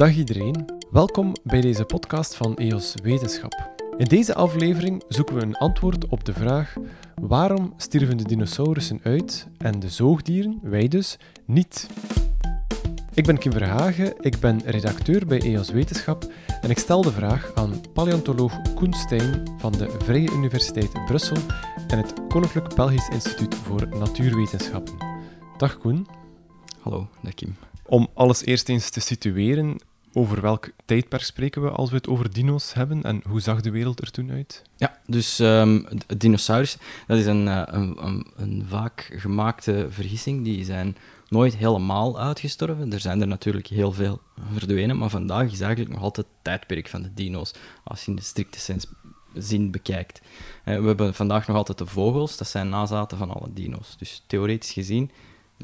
Dag iedereen, welkom bij deze podcast van EOS Wetenschap. In deze aflevering zoeken we een antwoord op de vraag waarom stierven de dinosaurussen uit en de zoogdieren, wij dus, niet? Ik ben Kim Verhagen, ik ben redacteur bij EOS Wetenschap en ik stel de vraag aan paleontoloog Koen Stijn van de Vrije Universiteit Brussel en het Koninklijk Belgisch Instituut voor Natuurwetenschappen. Dag Koen. Hallo, dag Kim. Om alles eerst eens te situeren, over welk tijdperk spreken we als we het over dino's hebben en hoe zag de wereld er toen uit? Ja, dus um, dinosaurus, dat is een, eh, een, een, een, vaak gemaakte vergissing. Die zijn nooit helemaal uitgestorven. Er zijn er natuurlijk heel veel verdwenen, maar vandaag is eigenlijk nog altijd het tijdperk van de dino's, als je in de strikte zin bekijkt. Uh, we hebben vandaag nog altijd de vogels, dat zijn nazaten van alle dino's. Dus theoretisch gezien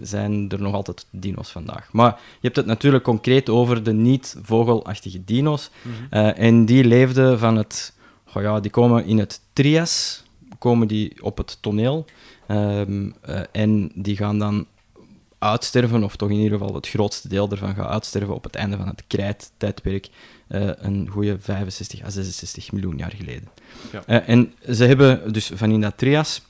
zijn er nog altijd dino's vandaag. Maar je hebt het natuurlijk concreet over de niet-vogelachtige dino's. Mhm. Eh, en die leefden van het... Oh ja, die komen in het Trias, komen die op het toneel. Um, uh, en die gaan dan uitsterven, of toch in ieder geval het grootste deel ervan gaat uitsterven op het einde van het krijttijdperk, uh, een goede 65 à 66 miljoen jaar geleden. Ja. en ze hebben dus van in dat Trias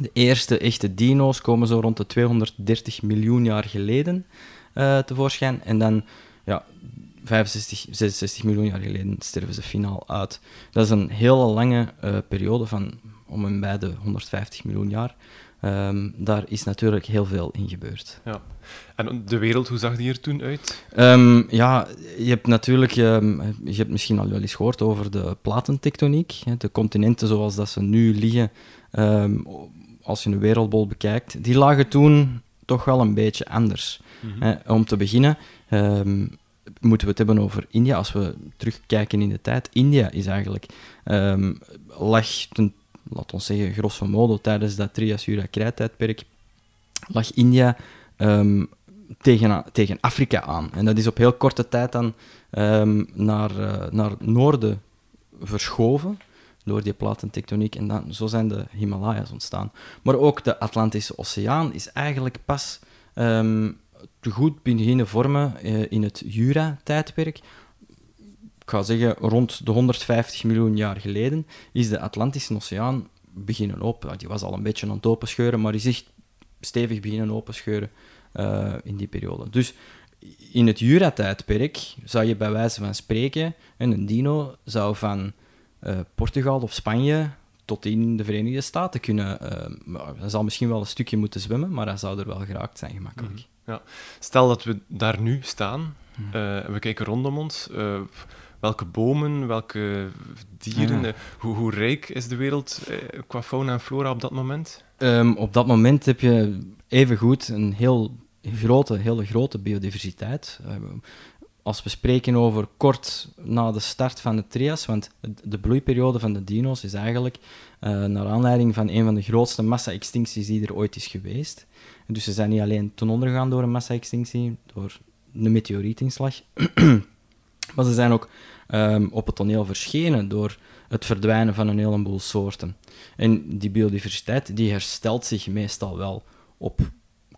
de eerste echte dino's komen zo rond de 230 miljoen jaar geleden uh, tevoorschijn. En dan, ja, 65, 66 miljoen jaar geleden sterven ze finaal uit. Dat is een hele lange uh, periode van om en bij de 150 miljoen jaar. Um, daar is natuurlijk heel veel in gebeurd. Ja. En de wereld, hoe zag die er toen uit? Um, ja, je hebt natuurlijk, um, je hebt misschien al wel eens gehoord over de platentectoniek. De continenten zoals dat ze nu liggen, als je een wereldbol bekijkt, die lagen toen toch wel een beetje anders. Mm om te beginnen um, moeten we het hebben over India. Als we terugkijken in de tijd, India is eigenlijk, um, lag, ten, laat ons zeggen, grosso modo, tijdens dat Trias-Jura-krijttijdperk, lag India um, tegen, tegen Afrika aan. En dat is op heel korte tijd dan naar, uh, naar het noorden verschoven door die platentectoniek. En dan, zo zijn de Himalaya's ontstaan. Maar ook de Atlantische Oceaan is eigenlijk pas um, goed beginnen vormen uh, in het Jura-tijdperk. Ik ga zeggen, rond de 150 miljoen jaar geleden is de Atlantische Oceaan beginnen open. Die was al een beetje aan het openscheuren, maar is echt stevig beginnen openscheuren uh, in die periode. Dus in het Jura-tijdperk zou je bij wijze van spreken, een dino zou van uh, Portugal of Spanje tot in de Verenigde Staten kunnen. Uh, hij zal misschien wel een stukje moeten zwemmen, maar hij zou er wel geraakt zijn, gemakkelijk. Mhm. Ja. Stel dat we daar nu staan, mhm. uh, we kijken rondom ons. welke bomen, welke dieren, hoe, hoe, rijk is de wereld qua fauna en flora op dat moment? Um, op dat moment heb je evengoed een heel grote, hele grote biodiversiteit als we spreken over kort na de start van de trias, want de bloeiperiode van de dino's is eigenlijk uh, naar aanleiding van een van de grootste massa-extincties die er ooit is geweest. Dus ze zijn niet alleen ten onder gegaan door een massa-extinctie, door een meteorietinslag, maar ze zijn ook um, op het toneel verschenen door het verdwijnen van een heleboel soorten. En die biodiversiteit die herstelt zich meestal wel op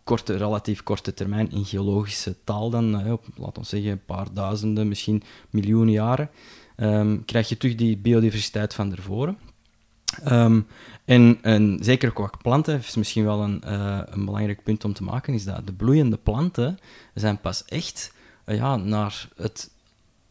korte, relatief korte termijn in geologische taal dan, uh, op, laten we zeggen, een paar duizenden, misschien miljoenen jaren, um, krijg je terug die biodiversiteit van ervoor. Um, en, en, zeker qua planten is misschien wel een, uh, een belangrijk punt om te maken, is dat de bloeiende planten zijn pas echt uh, ja, naar het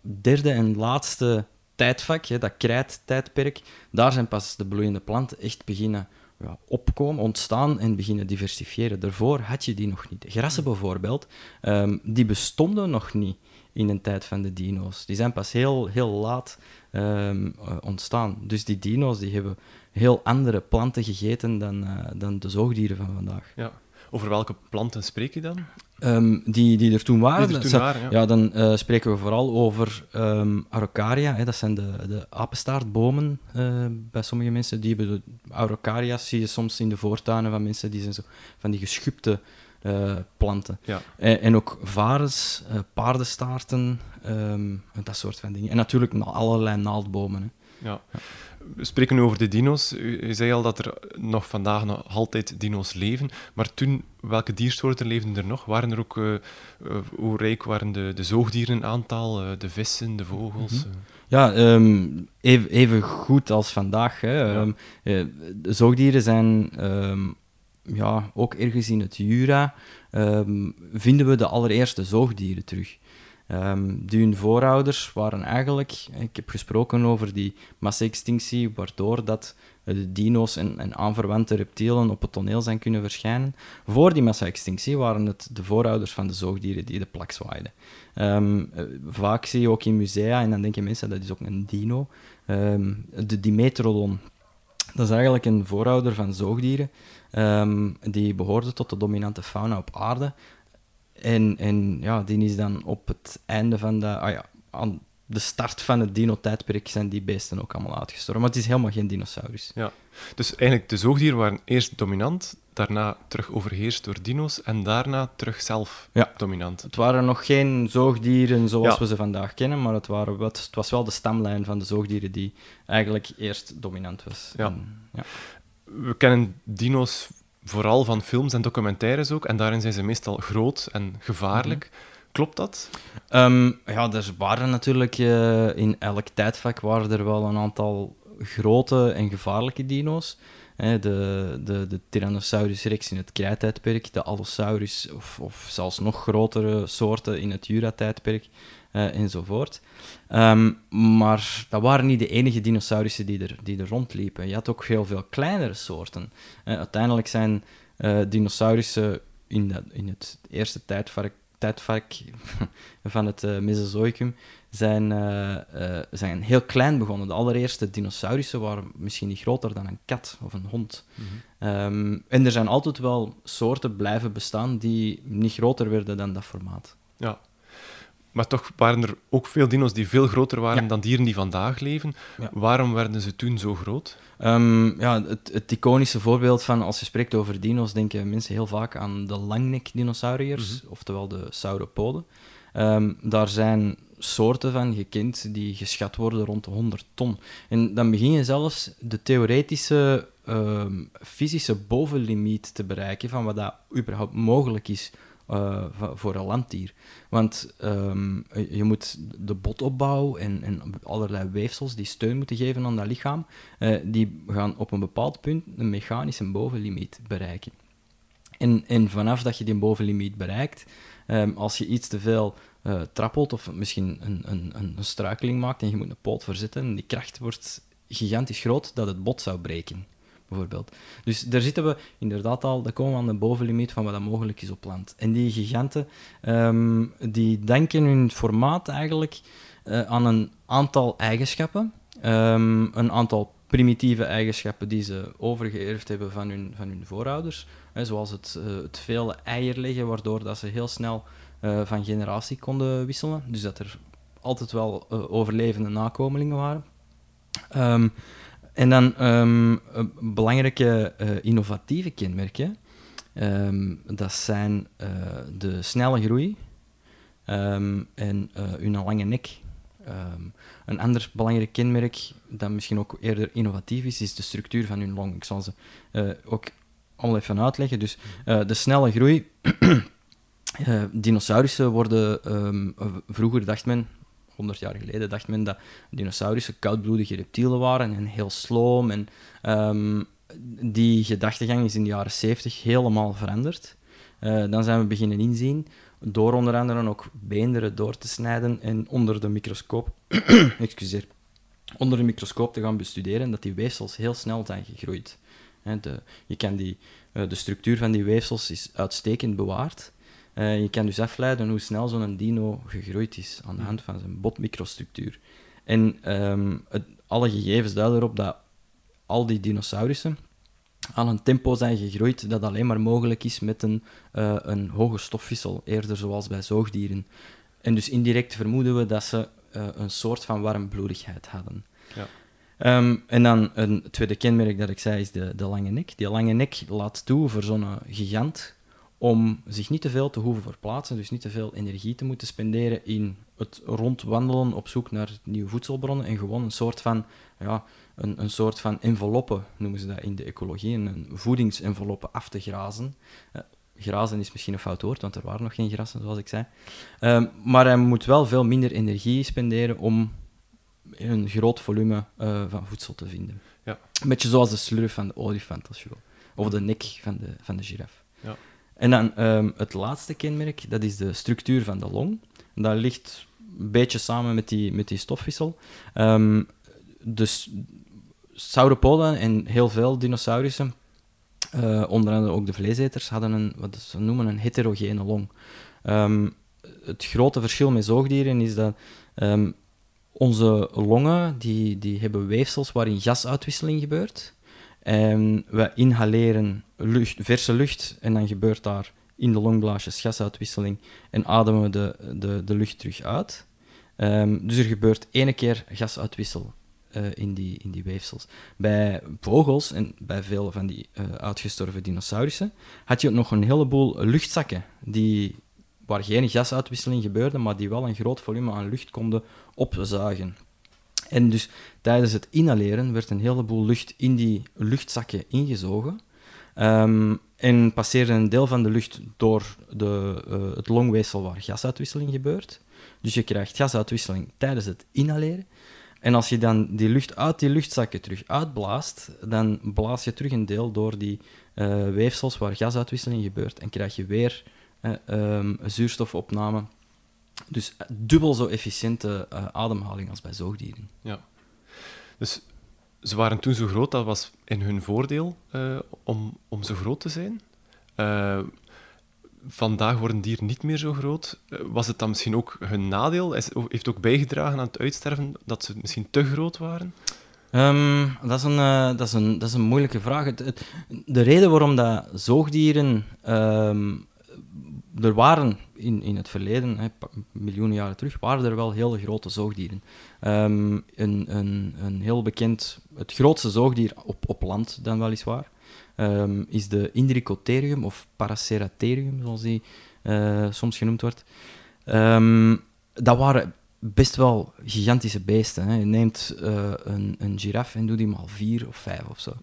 derde en laatste tijdvak, hè, dat krijttijdperk, daar zijn pas de bloeiende planten echt beginnen ja, opkomen, ontstaan en beginnen diversifiëren. Daarvoor had je die nog niet. Grassen bijvoorbeeld, um, die bestonden nog niet in de tijd van de dino's. Die zijn pas heel, heel laat um, ontstaan. Dus die dino's die hebben heel andere planten gegeten dan, uh, dan de zoogdieren van vandaag. Ja. Over welke planten spreek je dan? Um, die, die er toen waren. Er toen waren ja. ja. dan uh, spreken we vooral over um, Araucaria. Hè, dat zijn de, de apenstaartbomen uh, bij sommige mensen. Die hebben de Araucaria's zie je soms in de voortuinen van mensen. Die zijn zo van die geschupte uh, planten. Ja. En, en, ook varens, paardenstaarten, um, dat soort van dingen. En natuurlijk allerlei naaldbomen. Hè. Ja. We spreken nu over de dino's. U, u zei al dat er nog vandaag nog altijd dino's leven. Maar toen, welke diersoorten leefden er nog? Waren er ook, uh, uh, hoe rijk waren de, de zoogdieren in aantal? Uh, de vissen, de vogels? Mhm. Ja, um, even, even, goed als vandaag. Hè. Ja. Um, de zoogdieren zijn um, ja, ook ergens in het Jura. vinden we de allereerste zoogdieren terug. Um, die hun voorouders waren eigenlijk, ik heb gesproken over die massa-extinctie, waardoor dat de dino's en, en, aanverwante reptielen op het toneel zijn kunnen verschijnen. Voor die massa-extinctie waren het de voorouders van de zoogdieren die de plak zwaaiden. Um, vaak zie je ook in musea, en dan denken mensen dat is ook een dino, um, de Dimetrodon. Dat is eigenlijk een voorouder van zoogdieren, die behoorde tot de dominante fauna op aarde. En, en ja, die is dan op het einde van de... Ah ja, aan de start van het dino-tijdperk zijn die beesten ook allemaal uitgestorven. Maar het is helemaal geen dinosaurus. Ja, dus eigenlijk de zoogdieren waren eerst dominant, daarna terug overheerst door dino's en daarna terug zelf ja. dominant. Het waren nog geen zoogdieren zoals ja. we ze vandaag kennen, maar het, waren wat, het was wel de stamlijn van de zoogdieren die eigenlijk eerst dominant was. Ja. En, ja. We kennen dino's vooral van films en documentaires ook. En daarin zijn ze meestal groot en gevaarlijk. Mm -hmm. Klopt dat? Um, ja, er waren natuurlijk uh, in elk tijdvak waren er wel een aantal grote en gevaarlijke dino's. Hè, de, de, de Tyrannosaurus rex in het krijttijdperk, de Allosaurus of, of zelfs nog grotere soorten in het Jura-tijdperk uh, enzovoort. Um, maar dat waren niet de enige dinosaurussen die er, die er rondliepen. Je had ook heel veel kleinere soorten. Uh, uiteindelijk zijn uh, dinosaurussen in, dat, in het eerste tijdvark, tijdvark van het Mesozoïcum zijn, zijn heel klein begonnen. De allereerste dinosaurussen waren misschien niet groter dan een kat of een hond. Mm -hmm. um, en er zijn altijd wel soorten blijven bestaan die niet groter werden dan dat formaat. Ja, maar toch waren er ook veel dino's die veel groter waren ja. dan dieren die vandaag leven. Ja. Waarom werden ze toen zo groot? Um, ja, het, het, iconische voorbeeld van als je spreekt over dino's, denken mensen heel vaak aan de langnek-dinosauriërs, mm -hmm. oftewel de sauropoden. Um, daar zijn soorten van gekend die geschat worden rond de 100 ton. En dan begin je zelfs de theoretische um, fysische bovenlimiet te bereiken van wat dat überhaupt mogelijk is uh, voor een landdier. Want um, je moet de botopbouw en, en, allerlei weefsels die steun moeten geven aan dat lichaam, uh, die gaan op een bepaald punt een mechanische bovenlimiet bereiken. En, en vanaf dat je die bovenlimiet bereikt, um, als je iets te veel uh, trappelt of misschien een, een, een, struikeling maakt en je moet een poot verzetten, en die kracht wordt gigantisch groot dat het bot zou breken bijvoorbeeld. Dus daar zitten we inderdaad al, daar komen we aan de bovenlimiet van wat dat mogelijk is op land. En die giganten, um, die denken hun formaat eigenlijk uh, aan een aantal eigenschappen, um, een aantal primitieve eigenschappen die ze overgeërfd hebben van hun, van hun voorouders, hè, zoals het, uh, het vele eier leggen, waardoor dat ze heel snel uh, van generatie konden wisselen, dus dat er altijd wel overlevende nakomelingen waren. Um, en dan um, belangrijke uh, innovatieve kenmerken. Um, dat zijn uh, de snelle groei um, en uh, hun lange nek. een ander belangrijk kenmerk, dat misschien ook eerder innovatief is, is de structuur van hun long. Ik zal ze ook allemaal even uitleggen. Dus de snelle groei. dinosaurussen worden, vroeger dacht men, 100 jaar geleden dacht men dat dinosaurussen koudbloedige reptielen waren en heel sloom. En, um, die gedachtegang is in de jaren 70 helemaal veranderd. Uh, dan zijn we beginnen inzien, door onder andere ook beenderen door te snijden en onder de microscoop, excuseer, onder de microscoop te gaan bestuderen, dat die weefsels heel snel zijn gegroeid. De, je kan die, uh, de structuur van die weefsels is uitstekend bewaard. Uh, je kan dus afleiden hoe snel zo'n dino gegroeid is aan de hand van zijn botmicrostructuur. En um, het, alle gegevens duiden erop dat al die dinosaurussen aan een tempo zijn gegroeid dat alleen maar mogelijk is met een, uh, een hoge stofwissel, eerder zoals bij zoogdieren. En dus indirect vermoeden we dat ze uh, een soort van warmbloedigheid hadden. Ja. Um, en dan een tweede kenmerk dat ik zei is de, de lange nek. Die lange nek laat toe voor zo'n gigant om zich niet te veel te hoeven verplaatsen, dus niet te veel energie te moeten spenderen in het rondwandelen op zoek naar nieuwe voedselbronnen en gewoon een soort van ja, een, een soort van enveloppe, noemen ze dat in de ecologie, een voedingsenveloppe af te grazen. Uh, grazen is misschien een fout woord, want er waren nog geen grassen, zoals ik zei. Um, maar hij moet wel veel minder energie spenderen om een groot volume uh, van voedsel te vinden. Ja. Een beetje zoals de slurf van de olifant, als je wil. Of de nek van de, van de giraf. Ja. En dan um, het laatste kenmerk, dat is de structuur van de long. Dat ligt een beetje samen met die, met die stofwissel. Um, dus sauropoden en heel veel dinosaurussen, uh, onder andere ook de vleeseters, hadden een, wat ze noemen een heterogene long. Um, het grote verschil met zoogdieren is dat onze longen die, die hebben weefsels waarin gasuitwisseling gebeurt. En we inhaleren lucht, verse lucht en dan gebeurt daar in de longblaasjes gasuitwisseling en ademen we de, de, de lucht terug uit. Um, dus er gebeurt ene keer gasuitwissel uh, in, die, in die weefsels. Bij vogels en bij veel van die uh, uitgestorven dinosaurussen had je nog een heleboel luchtzakken die, waar geen gasuitwisseling gebeurde, maar die wel een groot volume aan lucht konden opzuigen. En dus tijdens het inhaleren werd een heleboel lucht in die luchtzakken ingezogen. Um, en passeerde een deel van de lucht door de, uh, het longweefsel waar gasuitwisseling gebeurt. Dus je krijgt gasuitwisseling tijdens het inhaleren. En als je dan die lucht uit die luchtzakken terug uitblaast, dan blaas je terug een deel door die uh, weefsels waar gasuitwisseling gebeurt en krijg je weer uh, um, zuurstofopname. Dus dubbel zo efficiënte uh, ademhaling als bij zoogdieren. Ja. Dus ze waren toen zo groot, dat was in hun voordeel om, om zo groot te zijn vandaag worden dieren niet meer zo groot. Eh, was het dan misschien ook hun nadeel? Is, heeft ook bijgedragen aan het uitsterven dat ze misschien te groot waren? Um, dat, is een, uh, dat, is een, dat is een moeilijke vraag. Het, het, de reden waarom dat zoogdieren um, er waren in, in het verleden, hè, miljoenen jaren terug, waren er wel hele grote zoogdieren. Um, een, een, een heel bekend, het grootste zoogdier op, op land dan weliswaar, um, is de Indricotherium of Paraceratherium, zoals die uh, soms genoemd wordt. Um, dat waren best wel gigantische beesten. Hè. Je neemt uh, een, een giraf en doet die maar vier of vijf of zo.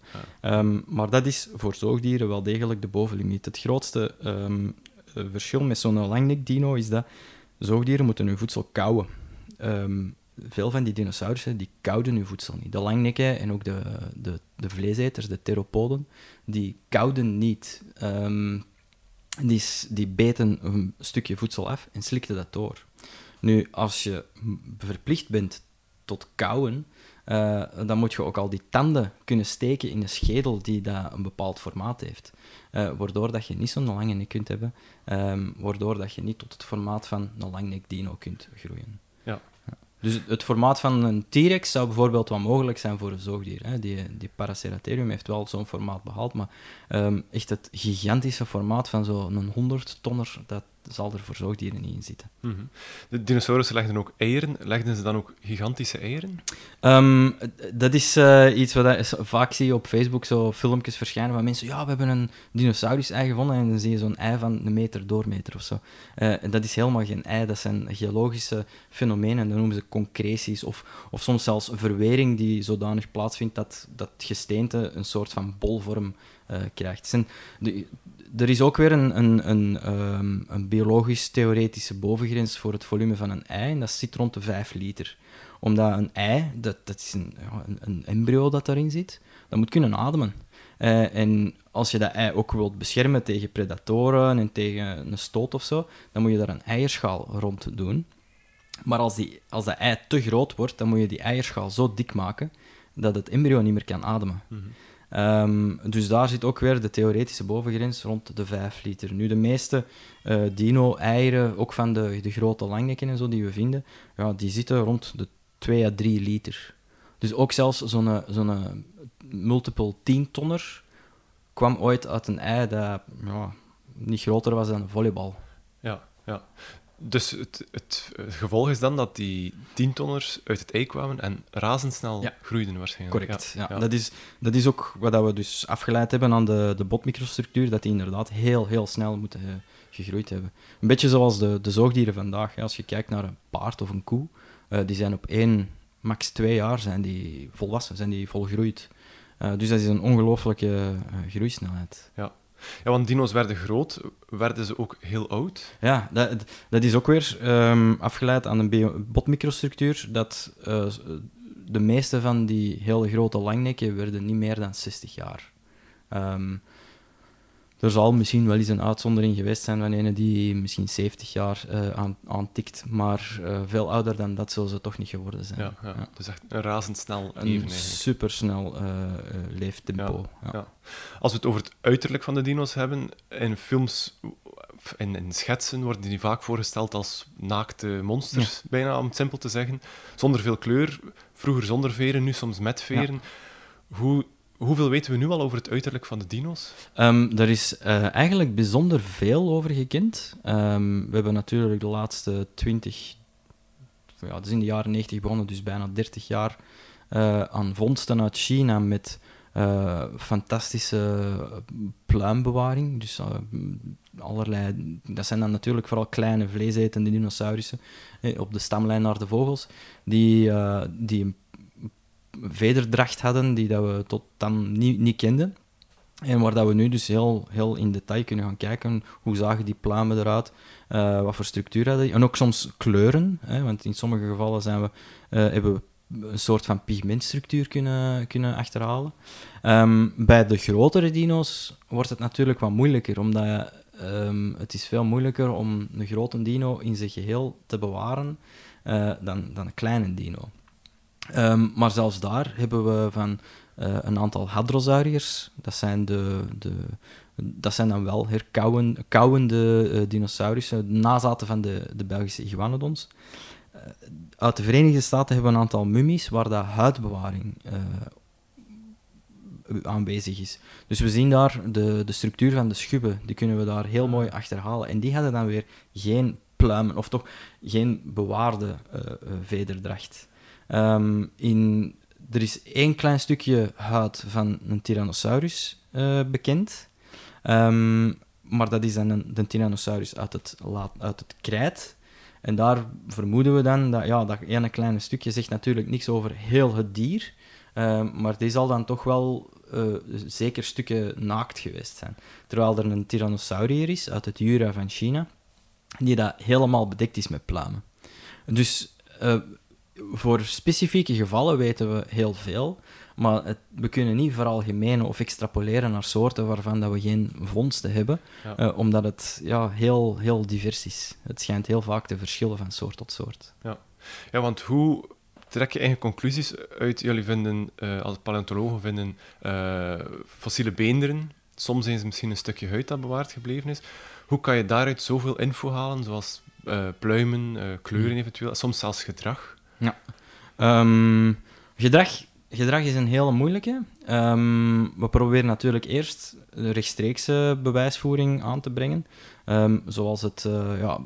Ja. Um, maar dat is voor zoogdieren wel degelijk de bovenlimiet. Het grootste um, verschil met zo'n langnek-dino is dat zoogdieren moeten hun voedsel kauwen. Um, veel van die dinosaurussen die kouden hun voedsel niet. De langnekken en ook de, de, de vleeseters, de theropoden, die kouden niet. Um, die, die beten een stukje voedsel af en slikten dat door. Nu, als je verplicht bent tot kauwen, uh, dan moet je ook al die tanden kunnen steken in een schedel die dat een bepaald formaat heeft. Uh, waardoor dat je niet zo'n lange nek kunt hebben, um, waardoor dat je niet tot het formaat van een langnek dino kunt groeien. Dus het formaat van een T-Rex zou bijvoorbeeld wel mogelijk zijn voor een zoogdier. Hè. Die, die Paraceratherium heeft wel zo'n formaat behaald, maar um, echt het gigantische formaat van zo'n 100 tonner, dat zal er voor zoogdieren niet in zitten. Mm -hmm. De dinosaurussen legden ook eieren. Legden ze dan ook gigantische eieren? Um, dat is uh, iets wat ik vaak zie op Facebook, zo filmpjes verschijnen van mensen. Ja, we hebben een dinosaurus-ei gevonden en dan zie je zo'n ei van een meter doormeter of zo. Uh, dat is helemaal geen ei, dat zijn geologische fenomenen, dat noemen ze concreties of, of soms zelfs verwering die zodanig plaatsvindt dat dat gesteente een soort van bolvorm uh, krijgt. Zijn de, er is ook weer een, een, een, um, een biologisch-theoretische bovengrens voor het volume van een ei, en dat zit rond de 5 liter. Omdat een ei, dat, dat is een, een, embryo dat daarin zit, dat moet kunnen ademen. Uh, en als je dat ei ook wilt beschermen tegen predatoren en tegen een stoot of zo, dan moet je daar een eierschaal rond doen. Maar als, die, als dat ei te groot wordt, dan moet je die eierschaal zo dik maken dat het embryo niet meer kan ademen. -hmm. Um, dus daar zit ook weer de theoretische bovengrens rond de 5 liter. Nu, de meeste uh, dino-eieren, ook van de, de grote langnekken en zo die we vinden, ja, die zitten rond de 2 à 3 liter. Dus ook zelfs zo'n zo'n multiple 10-tonner kwam ooit uit een ei dat ja, niet groter was dan een volleybal. Ja, ja. Dus het, het, het, gevolg is dan dat die tientonners uit het ei kwamen en razendsnel ja. groeiden waarschijnlijk. Correct, ja. ja. Dat, is, dat is ook wat we dus afgeleid hebben aan de, de botmicrostructuur, dat die inderdaad heel, heel snel moeten uh, gegroeid hebben. Een beetje zoals de, de zoogdieren vandaag. Hè. Als je kijkt naar een paard of een koe, uh, die zijn op één max twee jaar zijn die volwassen, zijn die volgroeid. Uh, dus dat is een ongelooflijke uh, groeisnelheid. Ja. Ja, want dino's werden groot, werden ze ook heel oud? Ja, dat, dat is ook weer um, afgeleid aan een botmicrostructuur, dat uh, de meeste van die hele grote langnekken werden niet meer dan 60 jaar. Um, er zal misschien wel eens een uitzondering geweest zijn van een die misschien 70 jaar uh, aan, aantikt, maar uh, veel ouder dan dat zullen ze toch niet geworden zijn. Ja, ja. ja. dus echt een razendsnel leven Een eigenlijk. supersnel uh, leeftempo. Ja. Als we het over het uiterlijk van de dino's hebben, in films, in, in schetsen worden die vaak voorgesteld als naakte monsters, bijna om het simpel te zeggen. Zonder veel kleur, vroeger zonder veren, nu soms met veren. Hoe Hoeveel weten we nu al over het uiterlijk van de dino's? Um, er is uh, eigenlijk bijzonder veel over gekend. Um, we hebben natuurlijk de laatste 20, ja, het is in de jaren 90 begonnen, dus bijna 30 jaar, uh, aan vondsten uit China met uh, fantastische pluimbewaring. Dus allerlei, dat zijn dan natuurlijk vooral kleine vleesetende dinosaurussen op de stamlijn naar de vogels, die, die een vederdracht hadden die dat we tot dan niet, niet kenden. En waar dat we nu dus heel, heel in detail kunnen gaan kijken, hoe zagen die pluimen eruit, uh, wat voor structuur hadden die. En ook soms kleuren, hè, want in sommige gevallen zijn we, uh, hebben we een soort van pigmentstructuur kunnen, kunnen achterhalen. Um, bij de grotere dino's wordt het natuurlijk wat moeilijker, omdat um, het is veel moeilijker om een grote dino in zijn geheel te bewaren uh, dan, dan een kleine dino. Um, maar zelfs daar hebben we van uh, een aantal hadrosauriërs, dat zijn, de, de, dat zijn dan wel herkauwende uh, dinosaurussen, nazaten van de, de Belgische iguanodons. Uh, uit de Verenigde Staten hebben we een aantal mummies waar dat huidbewaring aanwezig is. Dus we zien daar de, de structuur van de schubben, die kunnen we daar heel mooi achterhalen. En die hadden dan weer geen pluimen, of toch geen bewaarde vederdracht. Um, in, er is één klein stukje huid van een Tyrannosaurus uh, bekend. Um, maar dat is dan een, Tyrannosaurus uit het, uit het krijt. En daar vermoeden we dan dat ja, dat ene kleine stukje zegt natuurlijk niks over heel het dier. Uh, maar die zal dan toch wel uh, zeker stukken naakt geweest zijn. Terwijl er een Tyrannosaurier is uit het Jura van China, die dat helemaal bedekt is met pluimen. Dus uh, voor specifieke gevallen weten we heel veel, maar het, we kunnen niet veralgemenen of extrapoleren naar soorten waarvan dat we geen vondsten hebben, ja. uh, omdat het ja, heel, heel divers is. Het schijnt heel vaak te verschillen van soort tot soort. Ja, ja want hoe trek je eigen conclusies uit? Jullie vinden, uh, als paleontologen, vinden uh, fossiele beenderen. Soms ze misschien een stukje huid dat bewaard gebleven is. Hoe kan je daaruit zoveel info halen, zoals pluimen, kleuren eventueel, soms zelfs gedrag? Ja. Um, gedrag, gedrag is een hele moeilijke. Um, we proberen natuurlijk eerst de rechtstreekse bewijsvoering aan te brengen. Um, zoals het uh, ja,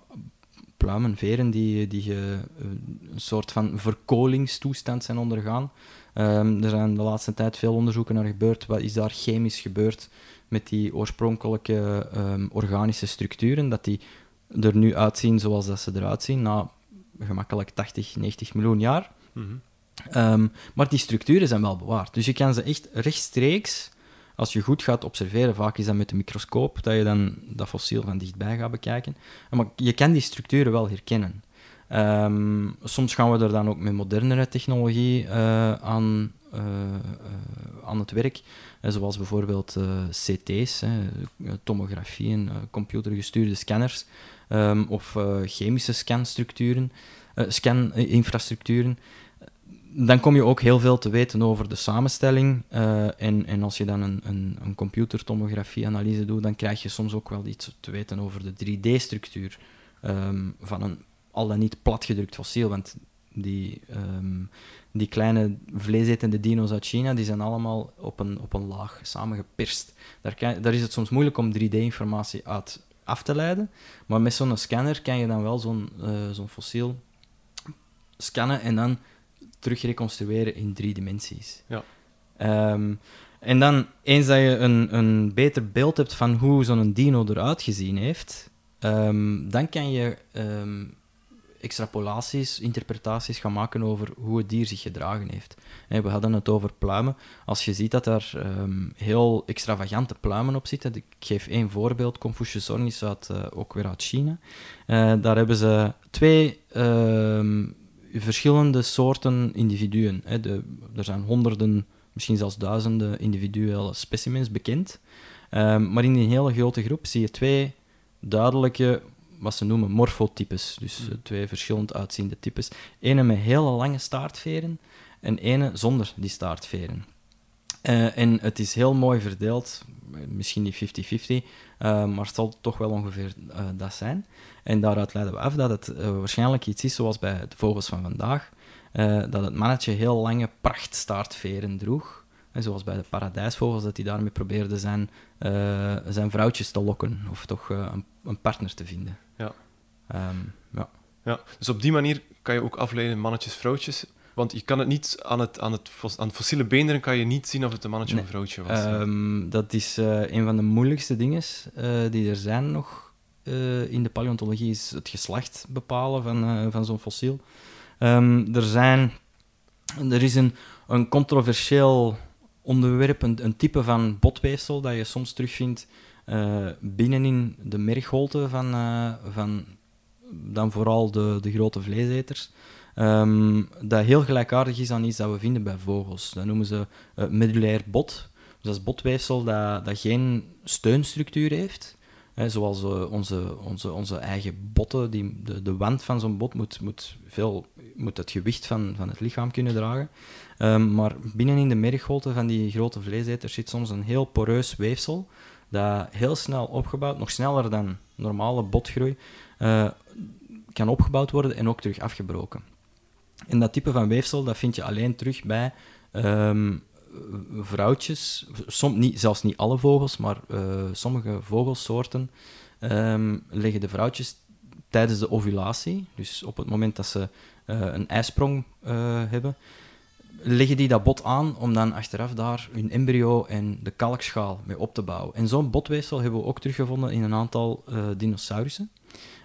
pluimen, veren die, die uh, een soort van verkolingstoestand zijn ondergaan. er zijn de laatste tijd veel onderzoeken naar gebeurd. Wat is daar chemisch gebeurd met die oorspronkelijke organische structuren? Dat die er nu uitzien zoals dat ze eruit zien, na gemakkelijk 80, 90 miljoen jaar. Mm -hmm. um, maar die structuren zijn wel bewaard. Dus je kan ze echt rechtstreeks, als je goed gaat observeren, vaak is dat met de microscoop, dat je dan dat fossiel van dichtbij gaat bekijken. Maar je kan die structuren wel herkennen. Um, soms gaan we er dan ook met modernere technologie uh, aan, uh, uh, aan het werk. zoals bijvoorbeeld CT's, tomografieën, computergestuurde scanners um, of chemische scanstructuren, scaninfrastructuren, dan kom je ook heel veel te weten over de samenstelling. En, en als je dan een, een, een computertomografie-analyse doet, dan krijg je soms ook wel iets te weten over de 3D-structuur um, ehm, van een al dan niet platgedrukt fossiel. Want die, um, die kleine vleesetende dino's uit China, die zijn allemaal op een, op een laag samengeperst. Daar, kan, daar is het soms moeilijk om 3D-informatie uit af te leiden. Maar met zo'n scanner kan je dan wel zo'n uh, zo'n fossiel scannen en dan terug reconstrueren in drie dimensies. Ja. Um, en dan, eens dat je een, een beter beeld hebt van hoe zo'n dino eruit gezien heeft, um, dan kan je um, extrapolaties, interpretaties gaan maken over hoe het dier zich gedragen heeft. we hadden het over pluimen. Als je ziet dat er ehm, heel extravagante pluimen op zitten, ik geef één voorbeeld, Confucius ornis uit, uh, ook weer uit China. Uh, daar hebben ze twee ehm, verschillende soorten individuen. Er zijn honderden, misschien zelfs duizenden individuele specimens bekend. Um, maar in die hele grote groep zie je twee duidelijke wat ze noemen morfotypes. Dus hmm. twee verschillend uitziende types. Ene met hele lange staartveren en ene zonder die staartveren. Uh, en het is heel mooi verdeeld, misschien niet 50-50, uh, maar het zal toch wel ongeveer uh, dat zijn. En daaruit leiden we af dat het waarschijnlijk iets is zoals bij de vogels van vandaag, dat het mannetje heel lange prachtstaartveren droeg. En zoals bij de paradijsvogels, dat hij daarmee probeerde zijn, zijn vrouwtjes te lokken, of toch een, een partner te vinden. Ja. Ehm, ja. ja. Dus op die manier kan je ook afleiden mannetjes, vrouwtjes. Want je kan het niet aan het, aan het, aan fossiele beenderen kan je niet zien of het een mannetje of een vrouwtje was. Um, dat is uh, een van de moeilijkste dingen uh, die er zijn nog uh, in de paleontologie, is het geslacht bepalen van, van zo'n fossiel. Um, er, zijn, er is een, een controversieel onderwerp, een, een type van botweefsel dat je soms terugvindt uh, binnenin de mergholte van, uh, van dan vooral de, de grote vleeseters. Um, dat heel gelijkaardig is aan iets dat we vinden bij vogels. Dat noemen ze uh, medullair bot. Dus dat is botweefsel dat, dat geen steunstructuur heeft. Zoals onze, onze, onze eigen botten. Die, de, de wand van zo'n bot moet, moet, veel, moet het gewicht van, van het lichaam kunnen dragen. Um, maar binnenin de mergholte van die grote vleeseters zit soms een heel poreus weefsel dat heel snel opgebouwd, nog sneller dan normale botgroei, uh, kan opgebouwd worden en ook terug afgebroken. En dat type van weefsel dat vind je alleen terug bij um, vrouwtjes, som, niet, zelfs niet alle vogels, maar uh, sommige vogelsoorten um, leggen de vrouwtjes tijdens de ovulatie, dus op het moment dat ze uh, een ijsprong hebben, leggen die dat bot aan om dan achteraf daar hun embryo en de kalkschaal mee op te bouwen. En zo'n botweefsel hebben we ook teruggevonden in een aantal uh, dinosaurussen.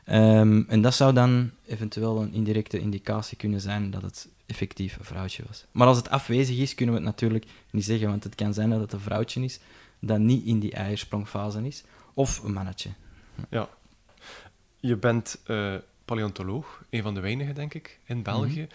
Um, en dat zou dan eventueel een indirecte indicatie kunnen zijn dat het effectief een vrouwtje was. Maar als het afwezig is, kunnen we het natuurlijk niet zeggen, want het kan zijn dat het een vrouwtje is dat niet in die eiersprongfase is, of een mannetje. Ja. Je bent uh, paleontoloog, een van de weinigen, denk ik, in België. Mhm.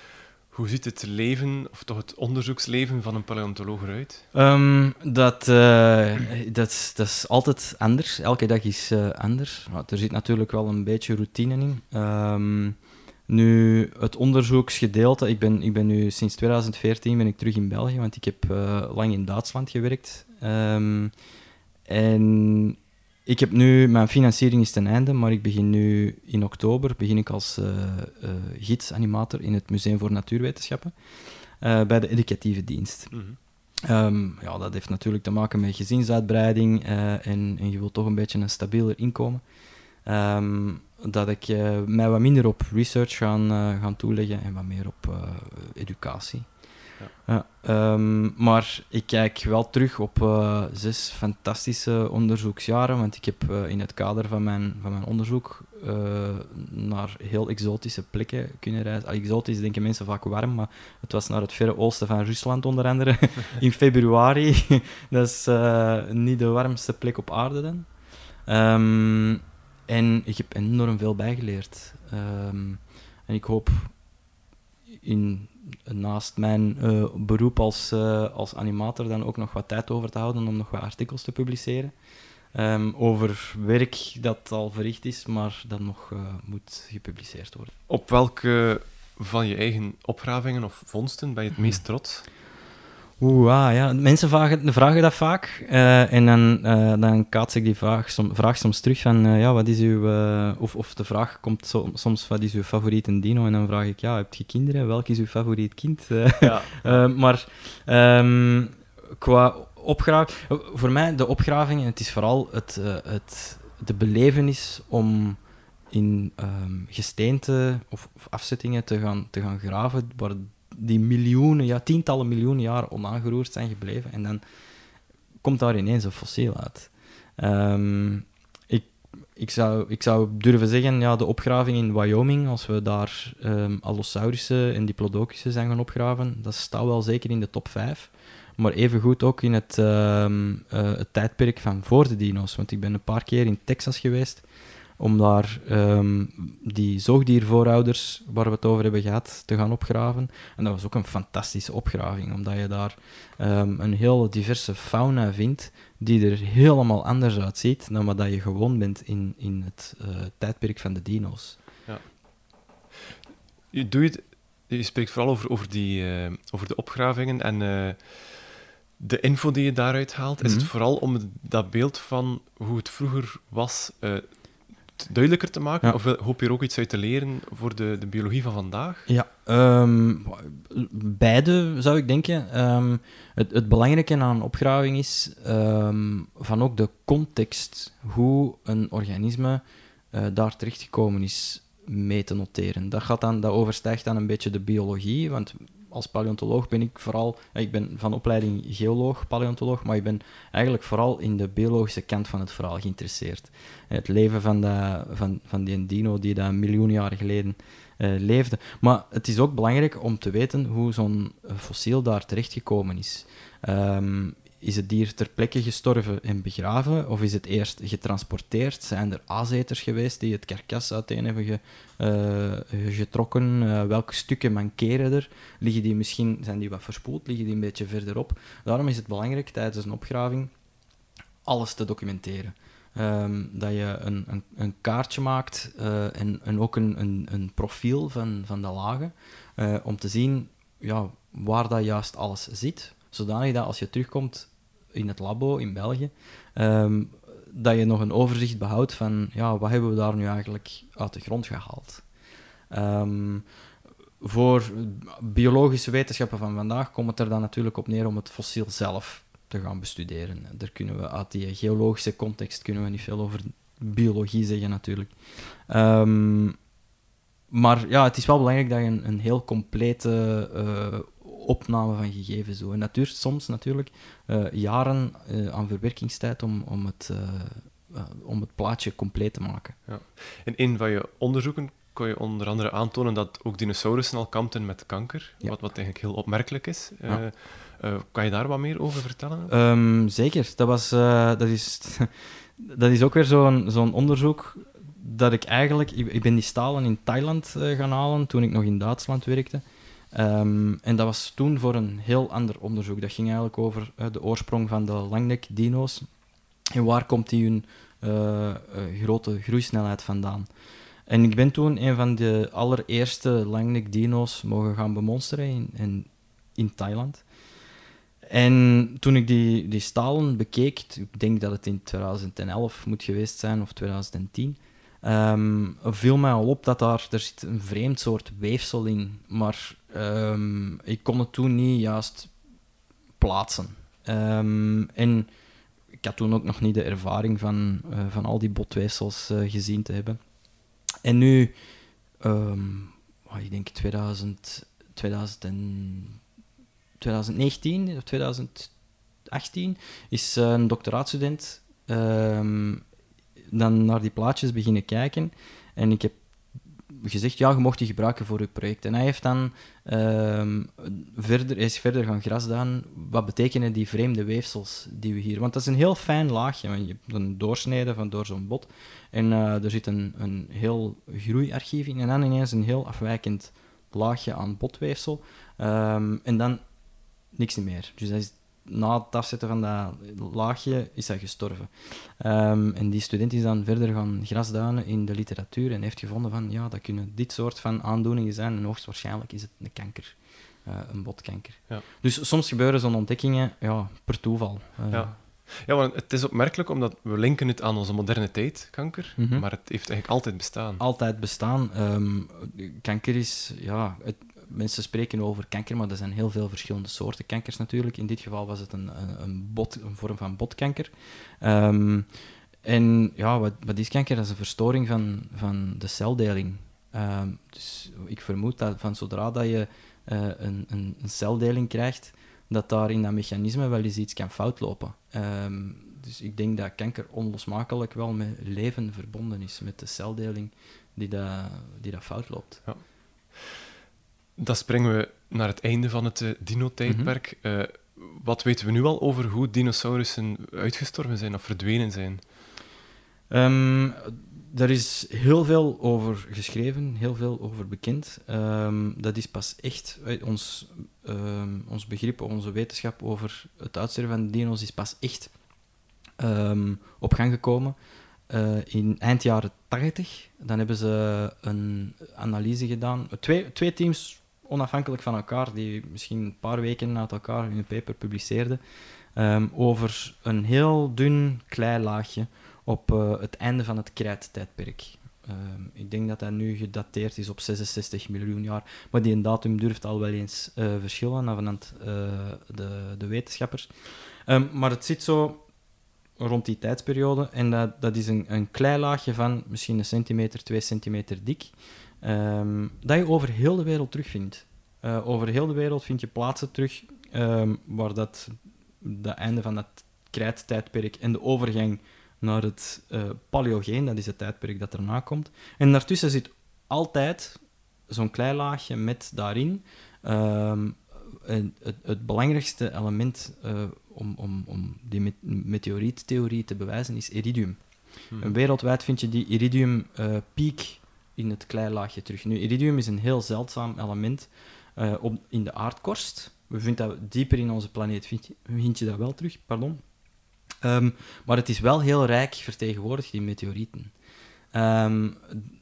Hoe ziet het leven, of toch het onderzoeksleven van een paleontoloog eruit? Um, dat, uh, dat, dat is altijd anders. Elke dag is uh, anders. Er zit natuurlijk wel een beetje routine in. Um, nu, het onderzoeksgedeelte... Ik ben, ik ben nu sinds 2014 ben ik terug in België, want ik heb uh, lang in Duitsland gewerkt. Um, en ik heb nu, mijn financiering is ten einde, maar ik begin nu in oktober begin ik als uh, uh, gidsanimator in het Museum voor Natuurwetenschappen uh, bij de educatieve dienst. Mm -hmm. um, ja, dat heeft natuurlijk te maken met gezinsuitbreiding en, en, je wilt toch een beetje een stabieler inkomen. Um, dat ik mij wat minder op research gaan, gaan toeleggen en wat meer op educatie. Ja. Ehm, maar ik kijk wel terug op uh, zes fantastische onderzoeksjaren, want ik heb uh, in het kader van mijn, van mijn onderzoek uh, naar heel exotische plekken kunnen reizen. Exotisch denken mensen vaak warm, maar het was naar het verre oosten van Rusland onder andere, in februari. Dat is niet de warmste plek op aarde dan. Um, en ik heb enorm veel bijgeleerd. Um, en ik hoop in naast mijn uh, beroep als, uh, als animator dan ook nog wat tijd over te houden om nog wat artikels te publiceren. Um, over werk dat al verricht is, maar dat nog uh, moet gepubliceerd worden. Op welke van je eigen opgravingen of vondsten ben je het meest trots? Oeh, ah, ja. Mensen vragen, vragen dat vaak. Uh, en dan, uh, dan kaats ik die vraag, som, vraag soms terug van, uh, ja, wat is uw... of, of de vraag komt so, soms, wat is uw favoriete dino? En dan vraag ik, ja, heb je kinderen? Welk is uw favoriet kind? ja. maar um, qua opgraaf... Voor mij, de opgraving, het is vooral het, het, de belevenis om in um, gesteente of, of, afzettingen te gaan, te gaan graven, waar die miljoenen, ja, tientallen miljoenen jaren onaangeroerd zijn gebleven. En dan komt daar ineens een fossiel uit. Um, ik, ik, zou, ik zou durven zeggen, ja, de opgraving in Wyoming, als we daar um, Allosaurussen en Diplodocus zijn gaan opgraven, dat staat wel zeker in de top 5. Maar evengoed ook in het, ehm, eh, het tijdperk van voor de dino's. Want ik ben een paar keer in Texas geweest om daar um, die zoogdiervoorouders, waar we het over hebben gehad, te gaan opgraven. En dat was ook een fantastische opgraving, omdat je daar um, een heel diverse fauna vindt, die er helemaal anders uitziet dan wat je gewoon bent in, in het uh, tijdperk van de dino's. Ja. Je, doe je, je spreekt vooral over, over, die, uh, over de opgravingen en... Uh, de info die je daaruit haalt, is het mhm. vooral om dat beeld van hoe het vroeger was uh, duidelijker te maken? Of hoop je er ook iets uit te leren voor de, de biologie van vandaag? Ja, um, beide zou ik denken. Um, het, het belangrijke aan een opgraving is um, van ook de context, hoe een organisme uh, daar terechtgekomen is, mee te noteren. Dat, gaat dan, dat overstijgt dan een beetje de biologie, want als paleontoloog ben ik vooral, ik ben van opleiding geoloog, paleontoloog, maar ik ben eigenlijk vooral in de biologische kant van het verhaal geïnteresseerd. Het leven van, de, van, van die dino die daar miljoen jaren geleden uh, leefde. Maar het is ook belangrijk om te weten hoe zo'n fossiel daar terechtgekomen is. Um, is het dier ter plekke gestorven en begraven? Of is het eerst getransporteerd? Zijn er aaseters geweest die het karkas uiteen hebben ge, uh, getrokken? Uh, welke stukken mankeren er? Liggen die misschien, zijn die wat verspoeld? Liggen die een beetje verderop? Daarom is het belangrijk tijdens een opgraving alles te documenteren. Um, dat je een, een, een kaartje maakt uh, en, en ook een, een, een profiel van, van de lagen, om te zien ja, waar dat juist alles zit zodanig dat als je terugkomt in het labo in België, um, dat je nog een overzicht behoudt van ja, wat hebben we daar nu eigenlijk uit de grond gehaald. Um, voor biologische wetenschappen van vandaag komt het er dan natuurlijk op neer om het fossiel zelf te gaan bestuderen. Daar kunnen we uit die geologische context kunnen we niet veel over biologie zeggen natuurlijk. Um, maar ja, het is wel belangrijk dat je een, een heel complete uh, opname van gegevens doen. En dat duurt soms natuurlijk uh, jaren uh, aan verwerkingstijd om, om, het, uh, om het plaatje compleet te maken. Ja. In een van je onderzoeken kon je onder andere aantonen dat ook dinosaurussen al kampten met kanker, wat, wat eigenlijk heel opmerkelijk is. Ja. kan je daar wat meer over vertellen? Um, zeker. Dat, was, dat, is, dat is ook weer zo'n zo'n onderzoek dat ik eigenlijk... Ik, ben die stalen in Thailand gaan halen toen ik nog in Duitsland werkte. Um, en dat was toen voor een heel ander onderzoek. Dat ging eigenlijk over uh, de oorsprong van de langnek-dino's. En waar komt die hun uh, uh, grote groeisnelheid vandaan? En ik ben toen een van de allereerste langnek-dino's mogen gaan bemonsteren in, in, Thailand. En toen ik die, die stalen bekeek, ik denk dat het in 2011 moet geweest zijn, of 2010, um, viel mij al op dat daar, er zit een vreemd soort weefsel in, maar um, ik kon het toen niet juist plaatsen. Um, en ik had toen ook nog niet de ervaring van, uh, van al die botweefsels uh, gezien te hebben. En nu, um, ik denk 2000, 2000 en, 2019 of 2018, is uh, een doctoraatstudent dan naar die plaatjes beginnen kijken. En ik heb gezegd, ja, je mocht die gebruiken voor je project. En hij heeft dan uh, verder, is verder gaan grasdaan. Wat betekenen die vreemde weefsels die we hier... Want dat is een heel fijn laagje. Je hebt een doorsnede van door zo'n bot. En uh, er zit een, een heel groeiarchief in. En dan ineens een heel afwijkend laagje aan botweefsel. Um, en dan niks meer. Dus dat is na het afzetten van dat laagje is hij gestorven. Um, en die student is dan verder gaan grasduinen in de literatuur en heeft gevonden van ja, dat kunnen dit soort van aandoeningen zijn en hoogstwaarschijnlijk is het een kanker, uh, een botkanker. Ja. Dus soms gebeuren zo'n ontdekkingen ja, per toeval. Uh, ja. Ja, want het is opmerkelijk omdat we linken het aan onze moderne tijd, kanker, mm -hmm. maar het heeft eigenlijk altijd bestaan. Altijd bestaan. Um, kanker is, ja, het, mensen spreken over kanker, maar er zijn heel veel verschillende soorten kankers natuurlijk. In dit geval was het een, een, bot, een vorm van botkanker. Um, en ja, wat, wat is kanker? Dat is een verstoring van, van de celdeling. Um, dus ik vermoed dat van zodra dat je uh, een, een, een, celdeling krijgt, dat daar in dat mechanisme wel eens iets kan fout lopen. Um, dus ik denk dat kanker onlosmakelijk wel met leven verbonden is, met de celdeling die dat, die dat fout loopt. Ja. Dan springen we naar het einde van het uh, dino-tijdperk. Mhm. Eh, wat weten we nu al over hoe dinosaurussen uitgestorven zijn of verdwenen zijn? Um, er is heel veel over geschreven, heel veel over bekend. Ehm, dat is pas echt ons, um, ons begrip, onze wetenschap over het uitsterven van de dino's is pas echt op gang gekomen uh, in eind jaren 80. Dan hebben ze een analyse gedaan. Twee, twee teams onafhankelijk van elkaar, die misschien een paar weken na elkaar hun paper publiceerden, um, over een heel dun kleilaagje op uh, het einde van het krijttijdperk. Um, ik denk dat dat nu gedateerd is op 66 miljoen jaar, maar die datum durft al wel eens uh, verschillen navenant uh, de, de wetenschappers. Um, maar het zit zo rond die tijdsperiode en dat, dat is een, een kleilaagje van misschien een centimeter, twee centimeter dik. Um, dat je over heel de wereld terugvindt. Uh, over heel de wereld vind je plaatsen terug um, waar dat, dat einde van dat krijttijdperk en de overgang naar het uh, Paleogeen, dat is het tijdperk dat erna komt. En daartussen zit altijd zo'n klein laagje met daarin um, het, het, belangrijkste element uh, om, om, om die met meteoriettheorie te bewijzen is iridium. Hmm. En wereldwijd vind je die iridium-piek in het kleilaagje terug. Nu, iridium is een heel zeldzaam element uh, op, in de aardkorst. We vinden dat dieper in onze planeet, vind je, je dat wel terug, pardon. Um, maar het is wel heel rijk vertegenwoordigd in meteorieten. Um,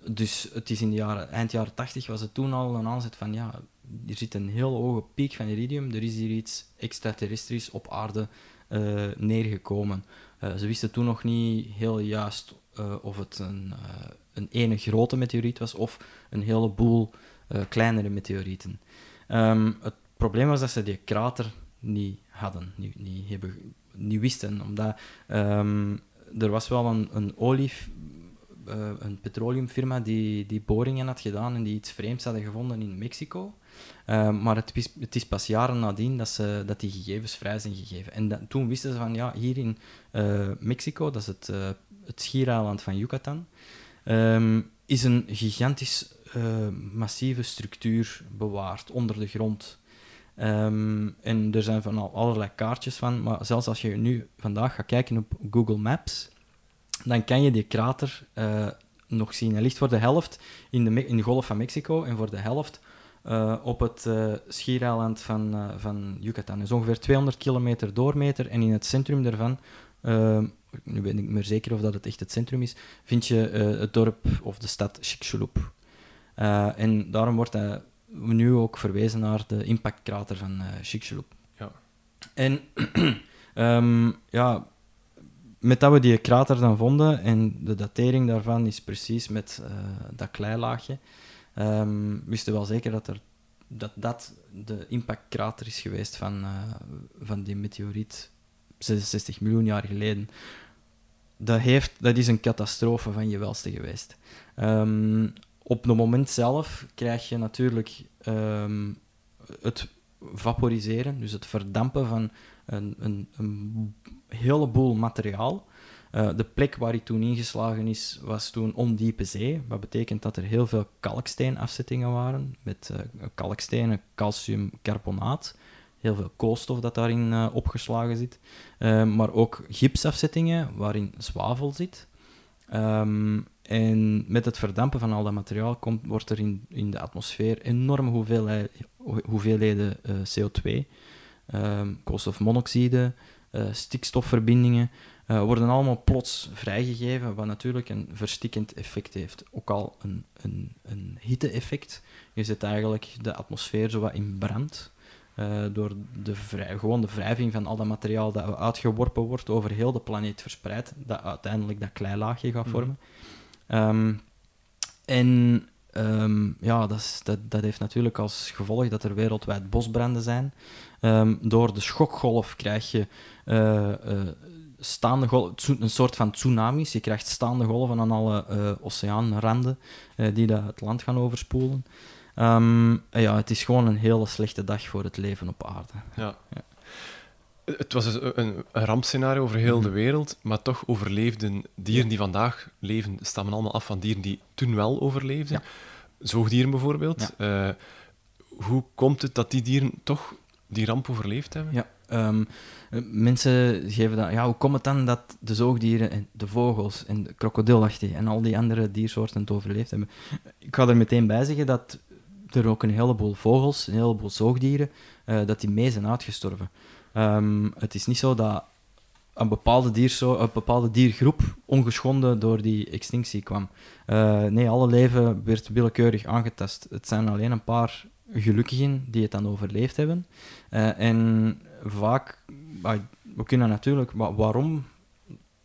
dus het is in de jaren, eind jaren 80 was het toen al een aanzet van ja, er zit een heel hoge piek van iridium, er is hier iets extraterrestrisch op aarde uh, neergekomen. Uh, ze wisten toen nog niet heel juist of het een, een ene grote meteoriet was of een heleboel kleinere meteorieten. Um, het probleem was dat ze die krater niet hadden, niet, niet, hebben, niet wisten. Omdat um, er was wel een, een olie, uh, een petroleumfirma die, die boringen had gedaan en die iets vreemds hadden gevonden in Mexico. Uh, maar het is, het is, pas jaren nadien dat, ze, dat die gegevens vrij zijn gegeven. En toen wisten ze van, ja, hier in uh, Mexico, dat is het, het schiereiland van Yucatan, um, is een gigantisch uh, massieve structuur bewaard onder de grond. Um, en er zijn van al allerlei kaartjes van, maar zelfs als je nu vandaag gaat kijken op Google Maps, dan kan je die krater uh, nog zien. Hij ligt voor de helft in de, in golf van Mexico en voor de helft uh, op het uh, schiereiland van, van Yucatan. Is ongeveer 200 kilometer doormeter en in het centrum daarvan ehm, nu weet ik niet meer zeker of dat het echt het centrum is, vind je het dorp of de stad Chicxulub. Uh, en daarom wordt hij nu ook verwezen naar de impactkrater van uh, Chicxulub. Ja. En um, ja, met dat we die krater dan vonden, en de datering daarvan is precies met uh, dat kleilaagje, um, wisten we wel zeker dat, er, dat dat de impactkrater is geweest van, uh, van die meteoriet 66 miljoen jaar geleden. Dat, heeft, dat is een catastrofe van je welste geweest. Um, op het moment zelf krijg je natuurlijk um, het vaporiseren, dus het verdampen van een, een, een heleboel materiaal. Uh, de plek waar hij toen ingeslagen is, was toen ondiepe zee. Wat betekent dat er heel veel kalksteenafzettingen waren, met uh, kalkstenen, calciumcarbonaat, heel veel koolstof dat daarin uh, opgeslagen zit, maar ook gipsafzettingen waarin zwavel zit. Um, en met het verdampen van al dat materiaal komt, wordt er in, in de atmosfeer enorme hoeveelheden uh, CO2, um, koolstofmonoxide, uh, stikstofverbindingen, worden allemaal plots vrijgegeven, wat natuurlijk een verstikkend effect heeft. Ook al een, een, een hitte-effect. Je zet eigenlijk de atmosfeer zo wat in brand. Uh, door de gewoon de wrijving van al dat materiaal dat uitgeworpen wordt over heel de planeet verspreid, dat uiteindelijk dat kleilaagje gaat mhm. vormen. Um, en um, ja, dat, is, dat, dat, heeft natuurlijk als gevolg dat er wereldwijd bosbranden zijn. Um, door de schokgolf krijg je uh, uh, staande golven, een soort van tsunamis. Je krijgt staande golven aan alle oceaanranden die dat het land gaan overspoelen. Ja, het is gewoon een hele slechte dag voor het leven op aarde. Ja. ja. Het was dus een, rampscenario over heel de Mhm. wereld, maar toch overleefden dieren die vandaag leven, stammen allemaal af van dieren die toen wel overleefden. Ja. Zoogdieren bijvoorbeeld. Eh, hoe komt het dat die dieren toch die ramp overleefd hebben? Ja, ehm, eh, mensen geven dan... Ja, hoe komt het dan dat de zoogdieren en de vogels en de krokodilachtig en al die andere diersoorten het overleefd hebben? Ik ga er meteen bij zeggen dat er ook een heleboel vogels, een heleboel zoogdieren, eh, dat die mee zijn uitgestorven. Ehm, het is niet zo dat een bepaalde, dierso een bepaalde diergroep ongeschonden door die extinctie kwam. Eh, nee, alle leven werd willekeurig aangetast. Het zijn alleen een paar gelukkigen die het dan overleefd hebben. Eh, en vaak, ah, we kunnen natuurlijk, wa- waarom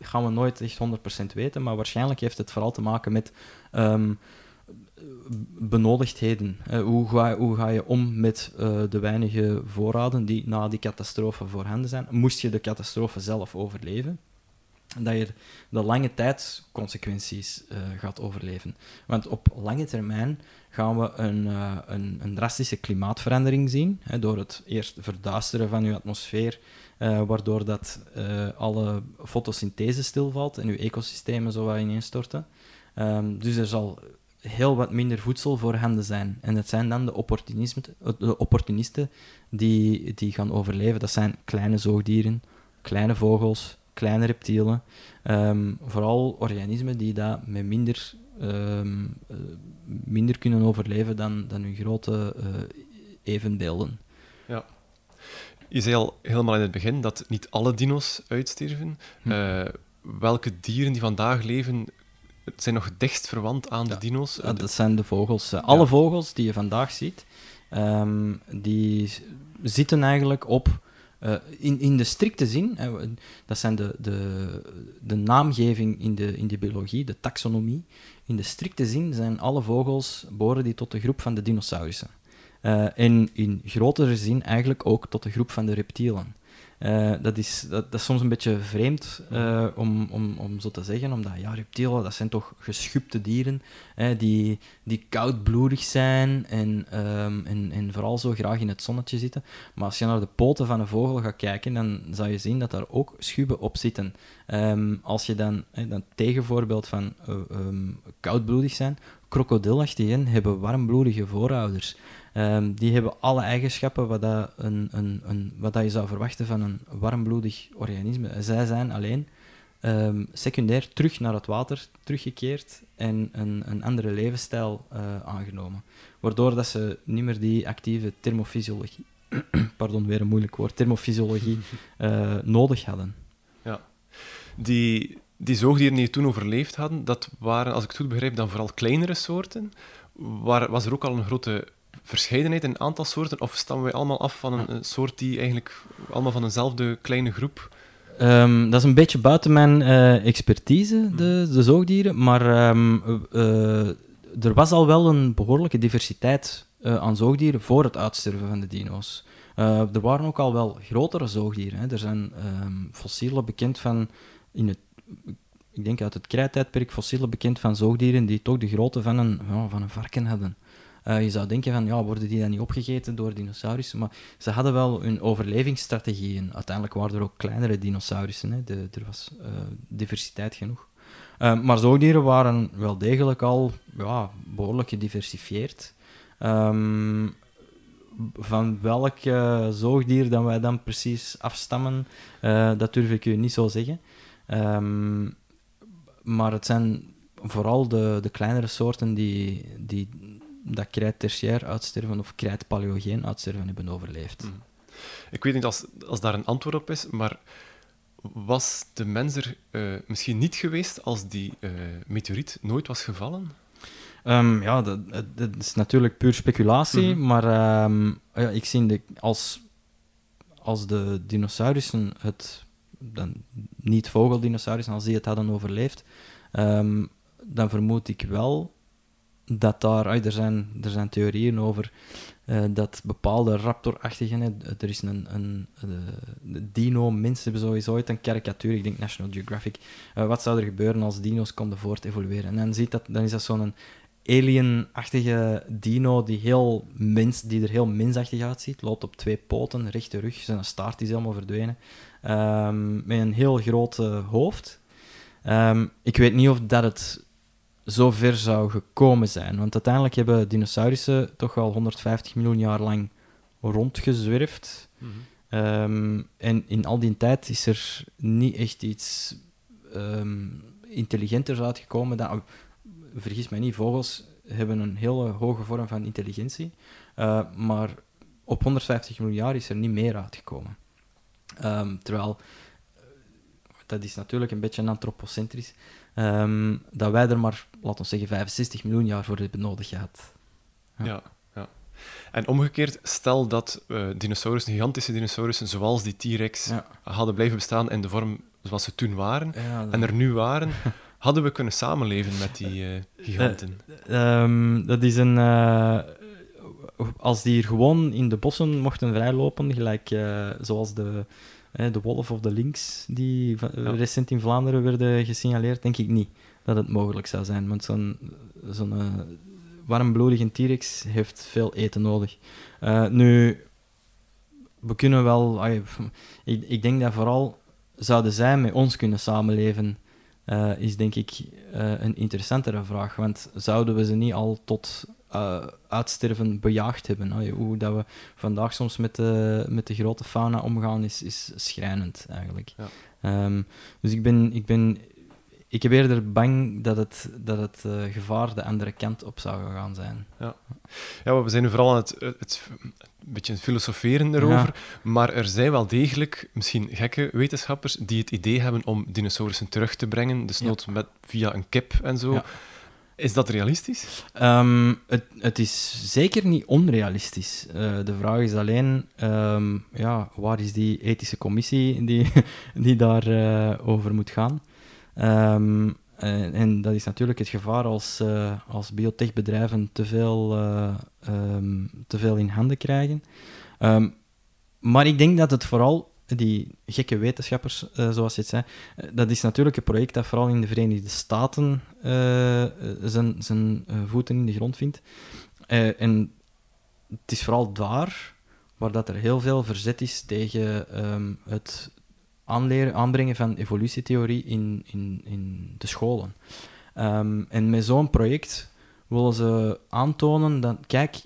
gaan we nooit echt 100% weten, maar waarschijnlijk heeft het vooral te maken met ehm, benodigdheden. Eh, hoe, ga, hoe ga je om met eh, de weinige voorraden die na die catastrofe voorhanden zijn? Moest je de catastrofe zelf overleven? Dat je de lange tijdsconsequenties eh gaat overleven. Want op lange termijn gaan we een, een, een drastische klimaatverandering zien, hè, door het eerst verduisteren van uw atmosfeer, waardoor dat alle fotosynthese stilvalt en uw ecosystemen zo wat ineenstorten. Ehm, dus er zal heel wat minder voedsel voorhanden zijn. En dat zijn dan de opportunisten, de opportunisten die, die gaan overleven. Dat zijn kleine zoogdieren, kleine vogels, kleine reptielen. Ehm, vooral organismen die dat met minder, ehm, eh, minder kunnen overleven dan, dan hun grote eh, evenbeelden. Je zei al helemaal in het begin dat niet alle dino's uitsterven. Hm. Eh, welke dieren die vandaag leven zijn nog het dichtst verwant aan de dino's? Ja, dat zijn de vogels. eh, alle vogels die je vandaag ziet, ehm, die zitten eigenlijk op... eh, in, in de strikte zin, hè, we- dat zijn de, de, de naamgeving in de, in de biologie, de taxonomie. In de strikte zin zijn alle vogels, behoren die tot de groep van de dinosaurussen. Eh, en in grotere zin eigenlijk ook tot de groep van de reptielen. Eh, dat, is, dat, dat is soms een beetje vreemd eh, om, om, om zo te zeggen, omdat ja, reptielen, dat zijn toch geschupte dieren, hè, die, die koudbloedig zijn en, ehm, en, en vooral zo graag in het zonnetje zitten. Maar als je naar de poten van een vogel gaat kijken, dan zal je zien dat daar ook schubben op zitten. Ehm, als je dan, hè, dan tegenvoorbeeld van eh, ehm, koudbloedig zijn, krokodillachtigen hebben warmbloedige voorouders. Ehm, die hebben alle eigenschappen wat, dat een, een, een, wat dat je zou verwachten van een warmbloedig organisme. Zij zijn alleen ehm, secundair terug naar het water teruggekeerd en een, een andere levensstijl eh, aangenomen. Waardoor dat ze niet meer die actieve thermofysiologie, pardon, weer een moeilijk woord, thermofysiologie eh, nodig hadden. Die, die zoogdieren die toen overleefd hadden, dat waren, als ik het goed begrijp, dan vooral kleinere soorten. Waar, was er ook al een grote verscheidenheid in een aantal soorten? Of stammen wij allemaal af van een, een soort die eigenlijk allemaal van eenzelfde kleine groep... Ehm, dat is een beetje buiten mijn eh, expertise, de, de zoogdieren. Maar ehm, eh, er was al wel een behoorlijke diversiteit eh, aan zoogdieren voor het uitsterven van de dino's. Er waren ook al wel grotere zoogdieren. Hè. Er zijn ehm, fossielen bekend van, in het, ik denk uit het krijttijdperk, fossielen bekend van zoogdieren die toch de grootte van een, ja, van een varken hadden. Eh, je zou denken van, ja, worden die dan niet opgegeten door dinosaurussen? Maar ze hadden wel hun overlevingsstrategieën. Uiteindelijk waren er ook kleinere dinosaurussen. Hè. Er was eh, diversiteit genoeg. Eh, maar zoogdieren waren wel degelijk al ja, behoorlijk gediversifieerd. Ehm, van welk zoogdier dan wij dan precies afstammen, dat durf ik u niet zo zeggen. Ehm, maar het zijn vooral de, de kleinere soorten die, die dat krijt tertiair uitsterven of krijt paleogeen uitsterven hebben overleefd. Mm. Ik weet niet als, als daar een antwoord op is, maar was de mens er eh, misschien niet geweest als die eh, meteoriet nooit was gevallen? Ehm, ja, dat, is natuurlijk puur speculatie, Mhm. maar ehm, ja, ik zie de, als, als de dinosaurussen het, dan niet vogeldinosaurissen, als die het hadden overleefd, ehm, dan vermoed ik wel dat daar, er, zijn, er zijn theorieën over eh, dat bepaalde raptorachtigen, er is een, een, eh, de dino-mensen hebben sowieso ooit een karikatuur, ik denk National Geographic, eh, wat zou er gebeuren als dino's konden voortevolueren? En dan, ziet dat, dan is dat zo'n alien-achtige dino die, heel mens, die er heel mensachtig uitziet. Loopt op twee poten, rechte rug, zijn staart is helemaal verdwenen. Ehm, met een heel groot hoofd. Ehm, ik weet niet of dat het zo ver zou gekomen zijn. Want uiteindelijk hebben dinosaurussen toch wel 150 miljoen jaar lang rondgezwerfd. Mhm. Ehm, en in al die tijd is er niet echt iets ehm intelligenters uitgekomen. Dan, vergis mij niet, vogels hebben een hele hoge vorm van intelligentie. Eh, maar op 150 miljoen jaar is er niet meer uitgekomen. Ehm, terwijl, dat is natuurlijk een beetje antropocentrisch, ehm, dat wij er maar, laten we zeggen, 65 miljoen jaar voor hebben nodig gehad. Ja. Ja. ja, En omgekeerd, stel dat eh dinosaurussen, gigantische dinosaurussen, zoals die T-Rex, Ja. hadden blijven bestaan in de vorm zoals ze toen waren, dat- en er nu waren, hadden we kunnen samenleven met die eh, giganten. Ehm, dat is een. eh, als die hier gewoon in de bossen mochten vrijlopen, gelijk eh, zoals de, eh, de wolf of de lynx die Ja. recent in Vlaanderen werden gesignaleerd, denk ik niet dat het mogelijk zou zijn. Want zo'n zo'n eh, warmbloedige T-Rex heeft veel eten nodig. Eh, nu, we kunnen wel. ik, ik denk dat vooral zouden zij met ons kunnen samenleven eh, is denk ik een interessantere vraag. Want zouden we ze niet al tot eh, uitsterven bejaagd hebben? Hoe dat we vandaag soms met de, met de grote fauna omgaan, is, is schrijnend eigenlijk. Ja. Ehm, dus ik ben, ik ben. Ik heb eerder bang dat het, dat het eh, gevaar de andere kant op zou gaan zijn. Ja, maar we zijn nu vooral aan het, het, het- een beetje filosoferen erover, maar er zijn wel degelijk, misschien gekke wetenschappers, die het idee hebben om dinosaurussen terug te brengen, dus Ja. nood met, via een kip en zo. Ja. Is dat realistisch? Ehm, het, het is zeker niet onrealistisch. Eh, de vraag is alleen, ehm, ja, waar is die ethische commissie die, die daarover over moet gaan? Ehm, en, en dat is natuurlijk het gevaar als, eh, als biotechbedrijven te veel, eh, te veel in handen krijgen. Maar ik denk dat het vooral, die gekke wetenschappers, eh, zoals je het zei, eh, dat is natuurlijk een project dat vooral in de Verenigde Staten eh, zijn, zijn voeten in de grond vindt. En het is vooral daar waar dat er heel veel verzet is tegen ehm, het aanleren, aanbrengen van evolutietheorie in, in, in de scholen. Ehm, en met zo'n project willen ze aantonen dat, kijk,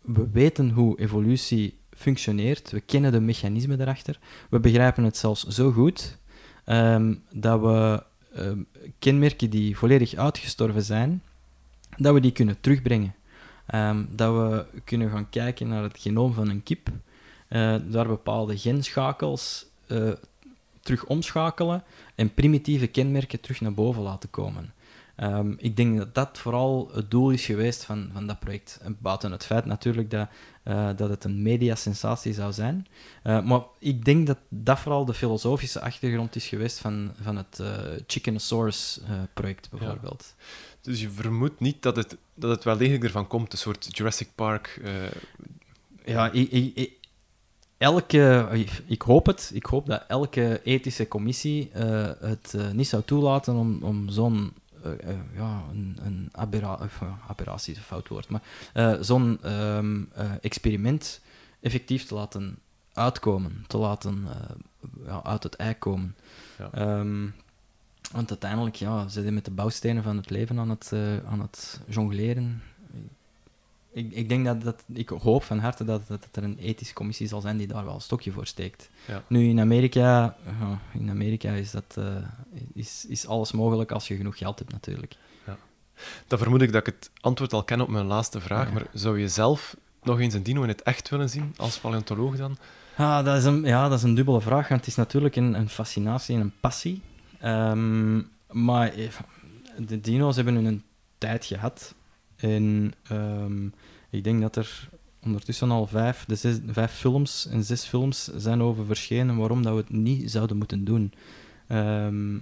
we weten hoe evolutie functioneert, we kennen de mechanismen daarachter, we begrijpen het zelfs zo goed ehm, dat we ehm, kenmerken die volledig uitgestorven zijn, dat we die kunnen terugbrengen. Ehm, dat we kunnen gaan kijken naar het genoom van een kip, eh, daar bepaalde genschakels eh, terug omschakelen en primitieve kenmerken terug naar boven laten komen. Ehm, ik denk dat dat vooral het doel is geweest van, van dat project. En buiten het feit natuurlijk dat, eh, dat het een mediasensatie zou zijn. Eh, maar ik denk dat dat vooral de filosofische achtergrond is geweest van, van het eh Chickenosaurus-project, bijvoorbeeld. Dus je vermoedt niet dat het, dat het wel degelijk ervan komt, een soort Jurassic Park. Ja, ik, ik, ik- elke, ik, hoop het. Ik hoop dat elke ethische commissie het niet zou toelaten om, om zo'n ja, een, een aberra ja, aberratie is een fout woord, maar eh, zo'n ehm, eh, experiment effectief te laten uitkomen, te laten eh, ja, uit het ei komen. Ja. Ehm, want uiteindelijk ja, zijn ze met de bouwstenen van het leven aan het, eh, aan het jongleren. Ik, ik denk dat, dat ik hoop van harte dat, dat er een ethische commissie zal zijn die daar wel een stokje voor steekt. Ja. Nu in Amerika, ja, in Amerika is, dat, eh, is, is alles mogelijk als je genoeg geld hebt natuurlijk. Dan vermoed ik dat ik het antwoord al ken op mijn laatste vraag, Ja. maar zou je zelf nog eens een dino in het echt willen zien, als paleontoloog dan? Ah, dat is een, ja, dat is een dubbele vraag, want het is natuurlijk een, een fascinatie en een passie. Ehm, maar eh, de dino's hebben hun een tijd gehad. En ik denk dat er ondertussen al vijf, de zes, vijf films en zes films zijn over verschenen waarom dat we het niet zouden moeten doen. Ehm,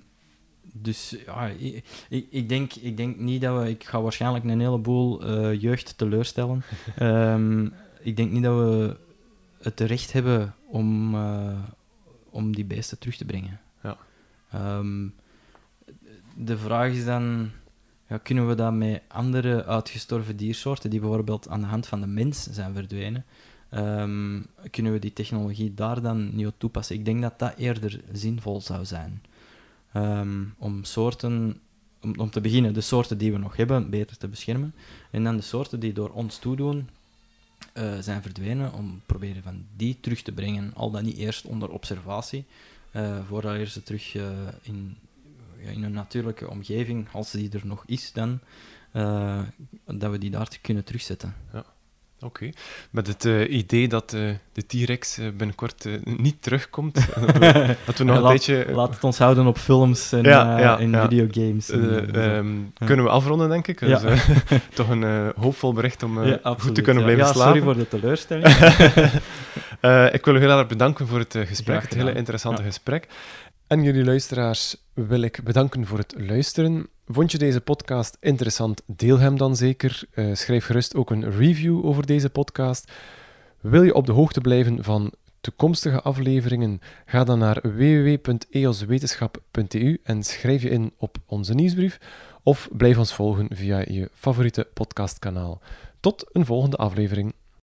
dus ja, ik, ik, denk, ik denk niet dat we... Ik ga waarschijnlijk een heleboel eh, jeugd teleurstellen. Ehm, ik denk niet dat we het recht hebben om, eh, om die beesten terug te brengen. Ja. Ehm, de vraag is dan... kunnen we dat met andere uitgestorven diersoorten, die bijvoorbeeld aan de hand van de mens zijn verdwenen, ehm, kunnen we die technologie daar dan niet op toepassen? Ik denk dat dat eerder zinvol zou zijn. Ehm, om soorten, om, om te beginnen, de soorten die we nog hebben, beter te beschermen. En dan de soorten die door ons toedoen, uh, zijn verdwenen, om proberen van die terug te brengen, al dan niet eerst onder observatie, uh, voordat ze terug uh, in, in een natuurlijke omgeving, als die er nog is, dan, dat we die daar kunnen terugzetten. Ja. Oké. Met het uh, idee dat uh, de T-Rex uh, binnenkort niet terugkomt. dat we, nog een laat, beetje... Laat het ons houden op films en, ja, ja, en ja. videogames. Um, kunnen we afronden, denk ik. Dus, toch een hoopvol bericht om goed te kunnen blijven slapen. sorry voor de teleurstelling. ik wil u heel erg bedanken voor het gesprek, het hele interessante gesprek. En jullie luisteraars wil ik bedanken voor het luisteren. Vond je deze podcast interessant? Deel hem dan zeker. Uh, schrijf gerust ook een review over deze podcast. Wil je op de hoogte blijven van toekomstige afleveringen? Ga dan naar www.eoswetenschap.eu en schrijf je in op onze nieuwsbrief. Of blijf ons volgen via je favoriete podcastkanaal. Tot een volgende aflevering.